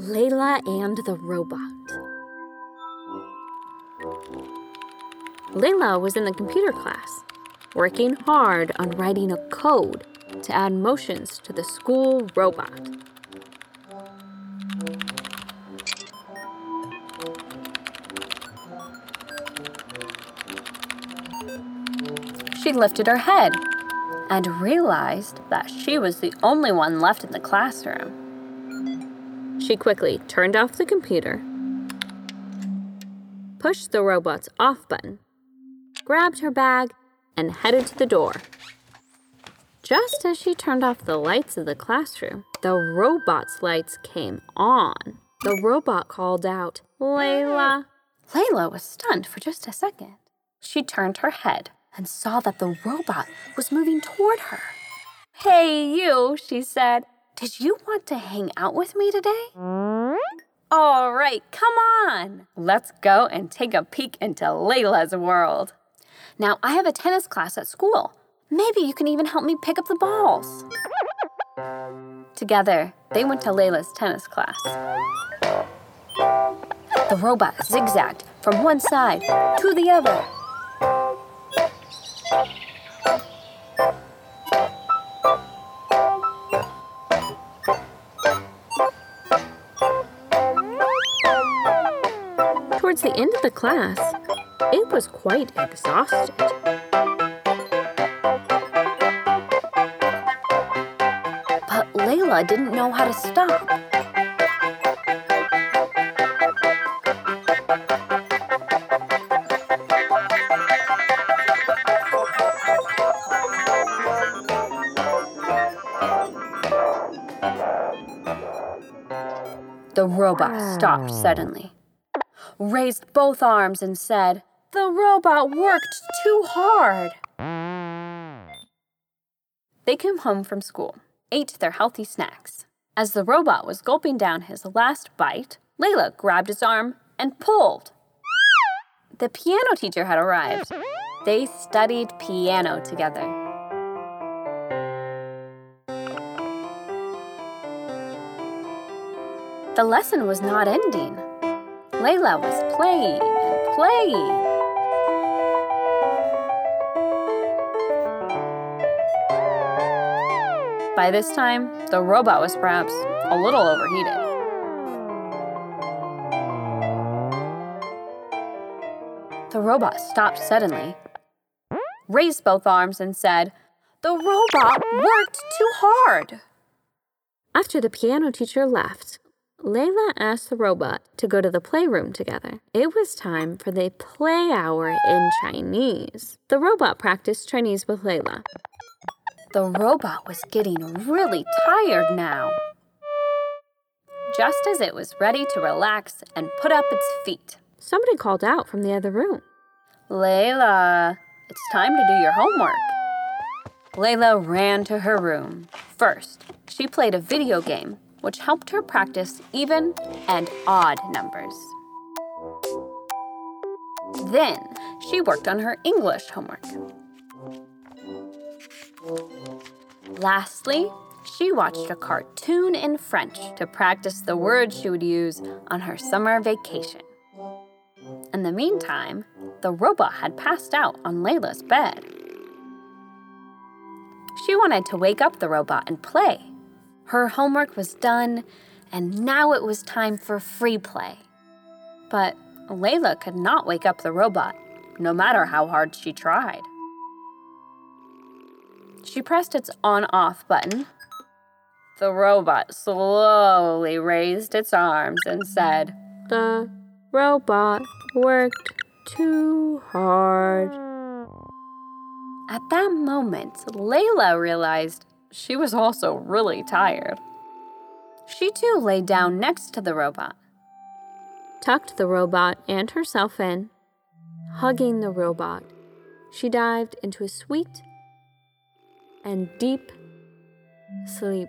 Layla and the Robot. Layla was in the computer class, working hard on writing a code to add motions to the school robot. She lifted her head and realized that she was the only one left in the classroom. She quickly turned off the computer, pushed the robot's off button, grabbed her bag, and headed to the door. Just as she turned off the lights of the classroom, the robot's lights came on. The robot called out, Layla. Layla was stunned for just a second. She turned her head and saw that the robot was moving toward her. Hey, you, she said. Did you want to hang out with me today? All right, come on. Let's go and take a peek into Layla's world. Now, I have a tennis class at school. Maybe you can even help me pick up the balls. Together, they went to Layla's tennis class. The robot zigzagged from one side to the other. Towards the end of the class, it was quite exhausted. But Layla didn't know how to stop. The robot stopped oh. suddenly, raised both arms, and said, The robot worked too hard. They came home from school, ate their healthy snacks. As the robot was gulping down his last bite, Layla grabbed his arm and pulled. The piano teacher had arrived. They studied piano together. The lesson was not ending. Layla was playing and playing. By this time, the robot was perhaps a little overheated. The robot stopped suddenly, raised both arms, and said, The robot worked too hard. After the piano teacher left, Layla asked the robot to go to the playroom together. It was time for the play hour in Chinese. The robot practiced Chinese with Layla. The robot was getting really tired now. Just as it was ready to relax and put up its feet, somebody called out from the other room Layla, it's time to do your homework. Layla ran to her room. First, she played a video game which helped her practice even and odd numbers. Then she worked on her English homework. Lastly, she watched a cartoon in French to practice the words she would use on her summer vacation. In the meantime, the robot had passed out on Layla's bed. She wanted to wake up the robot and play. Her homework was done, and now it was time for free play. But Layla could not wake up the robot, no matter how hard she tried. She pressed its on off button. The robot slowly raised its arms and said, The robot worked too hard. At that moment, Layla realized she was also really tired. She too lay down next to the robot, tucked the robot and herself in. Hugging the robot, she dived into a sweet and deep sleep.